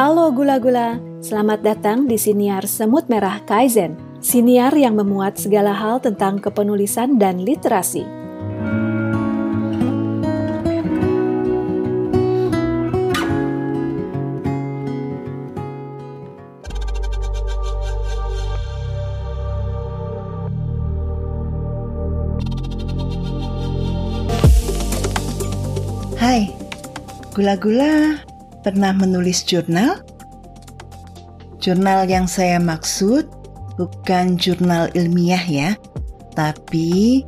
Halo gula-gula, selamat datang di Siniar Semut Merah Kaizen, siniar yang memuat segala hal tentang kepenulisan dan literasi. Hai, gula-gula pernah menulis jurnal? Jurnal yang saya maksud bukan jurnal ilmiah ya, tapi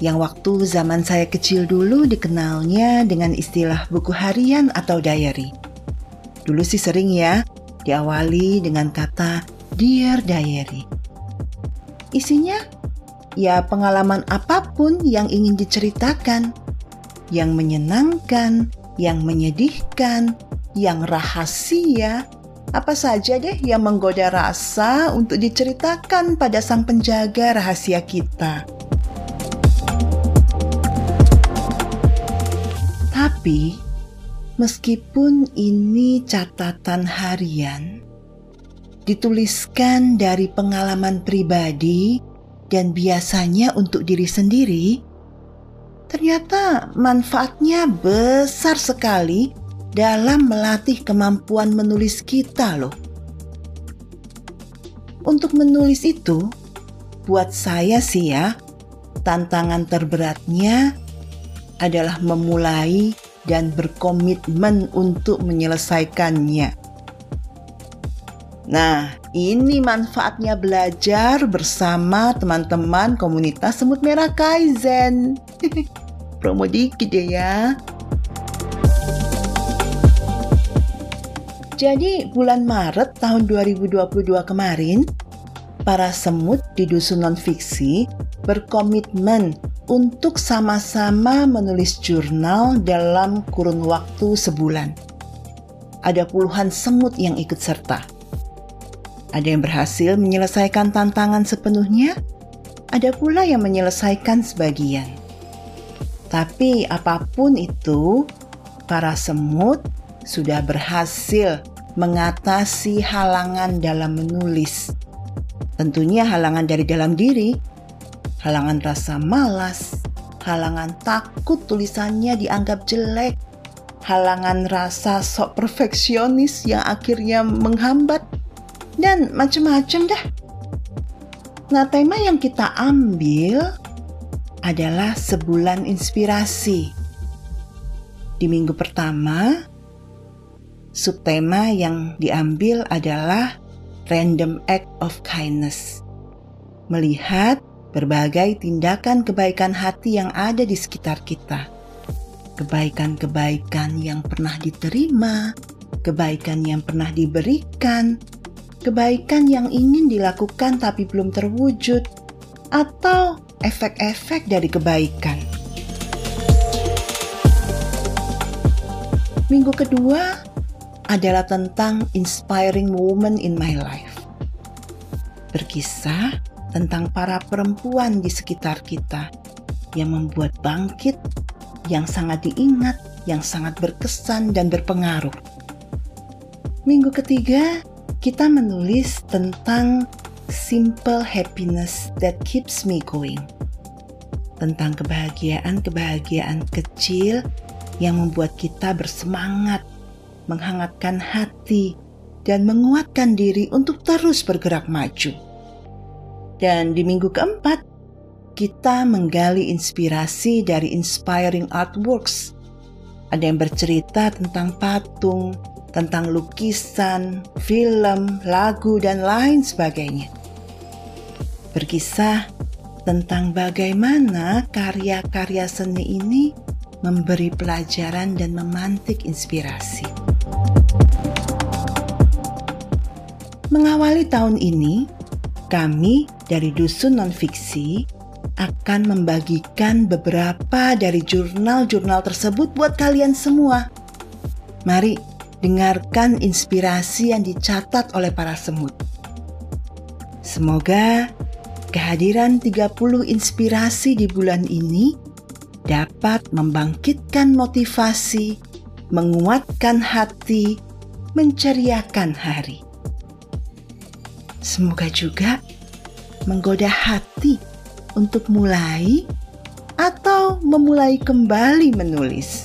yang waktu zaman saya kecil dulu dikenalnya dengan istilah buku harian atau diary. Dulu sih sering ya diawali dengan kata Dear Diary. Isinya ya pengalaman apa pun yang ingin diceritakan, yang menyenangkan, yang menyedihkan, yang rahasia, apa saja deh yang menggoda rasa untuk diceritakan pada sang penjaga rahasia kita. Tapi, meskipun ini catatan harian, dituliskan dari pengalaman pribadi dan biasanya untuk diri sendiri, ternyata manfaatnya besar sekali dalam melatih kemampuan menulis kita loh. Untuk menulis itu, buat saya sih ya, tantangan terberatnya adalah memulai dan berkomitmen untuk menyelesaikannya. Nah, ini manfaatnya belajar bersama teman-teman komunitas Semut Merah Kaizen. Promo dikit ya. Jadi bulan Maret tahun 2022 kemarin, para semut di dusun non-fiksi berkomitmen untuk sama-sama menulis jurnal dalam kurun waktu sebulan. Ada puluhan semut yang ikut serta. Ada yang berhasil menyelesaikan tantangan sepenuhnya, ada pula yang menyelesaikan sebagian. Tapi apa pun itu, para semut sudah berhasil mengatasi halangan dalam menulis. Tentunya halangan dari dalam diri, halangan rasa malas, halangan takut tulisannya dianggap jelek, halangan rasa sok perfeksionis yang akhirnya menghambat, dan macam-macam dah. Nah, tema yang kita ambil adalah sebulan inspirasi. Di minggu pertama, Subtema yang diambil adalah Random Act of Kindness. Melihat berbagai tindakan kebaikan hati yang ada di sekitar kita. Kebaikan-kebaikan yang pernah diterima, kebaikan yang pernah diberikan, kebaikan yang ingin dilakukan tapi belum terwujud, atau efek-efek dari kebaikan. Minggu kedua, adalah tentang inspiring woman in my life. Berkisah tentang para perempuan di sekitar kita yang membuat bangkit, yang sangat diingat, yang sangat berkesan dan berpengaruh. Minggu ketiga, kita menulis tentang simple happiness that keeps me going. Tentang kebahagiaan-kebahagiaan kecil yang membuat kita bersemangat menghangatkan hati, dan menguatkan diri untuk terus bergerak maju. Dan di minggu keempat, kita menggali inspirasi dari inspiring artworks. Ada yang bercerita tentang patung, tentang lukisan, film, lagu, dan lain sebagainya. Berkisah tentang bagaimana karya-karya seni ini memberi pelajaran dan memantik inspirasi. Mengawali tahun ini, kami dari Dusun Nonfiksi akan membagikan beberapa dari jurnal-jurnal tersebut buat kalian semua. Mari dengarkan inspirasi yang dicatat oleh para semut. Semoga kehadiran 30 inspirasi di bulan ini dapat membangkitkan motivasi, menguatkan hati, menceriakan hari. Semoga juga menggoda hati untuk mulai atau memulai kembali menulis.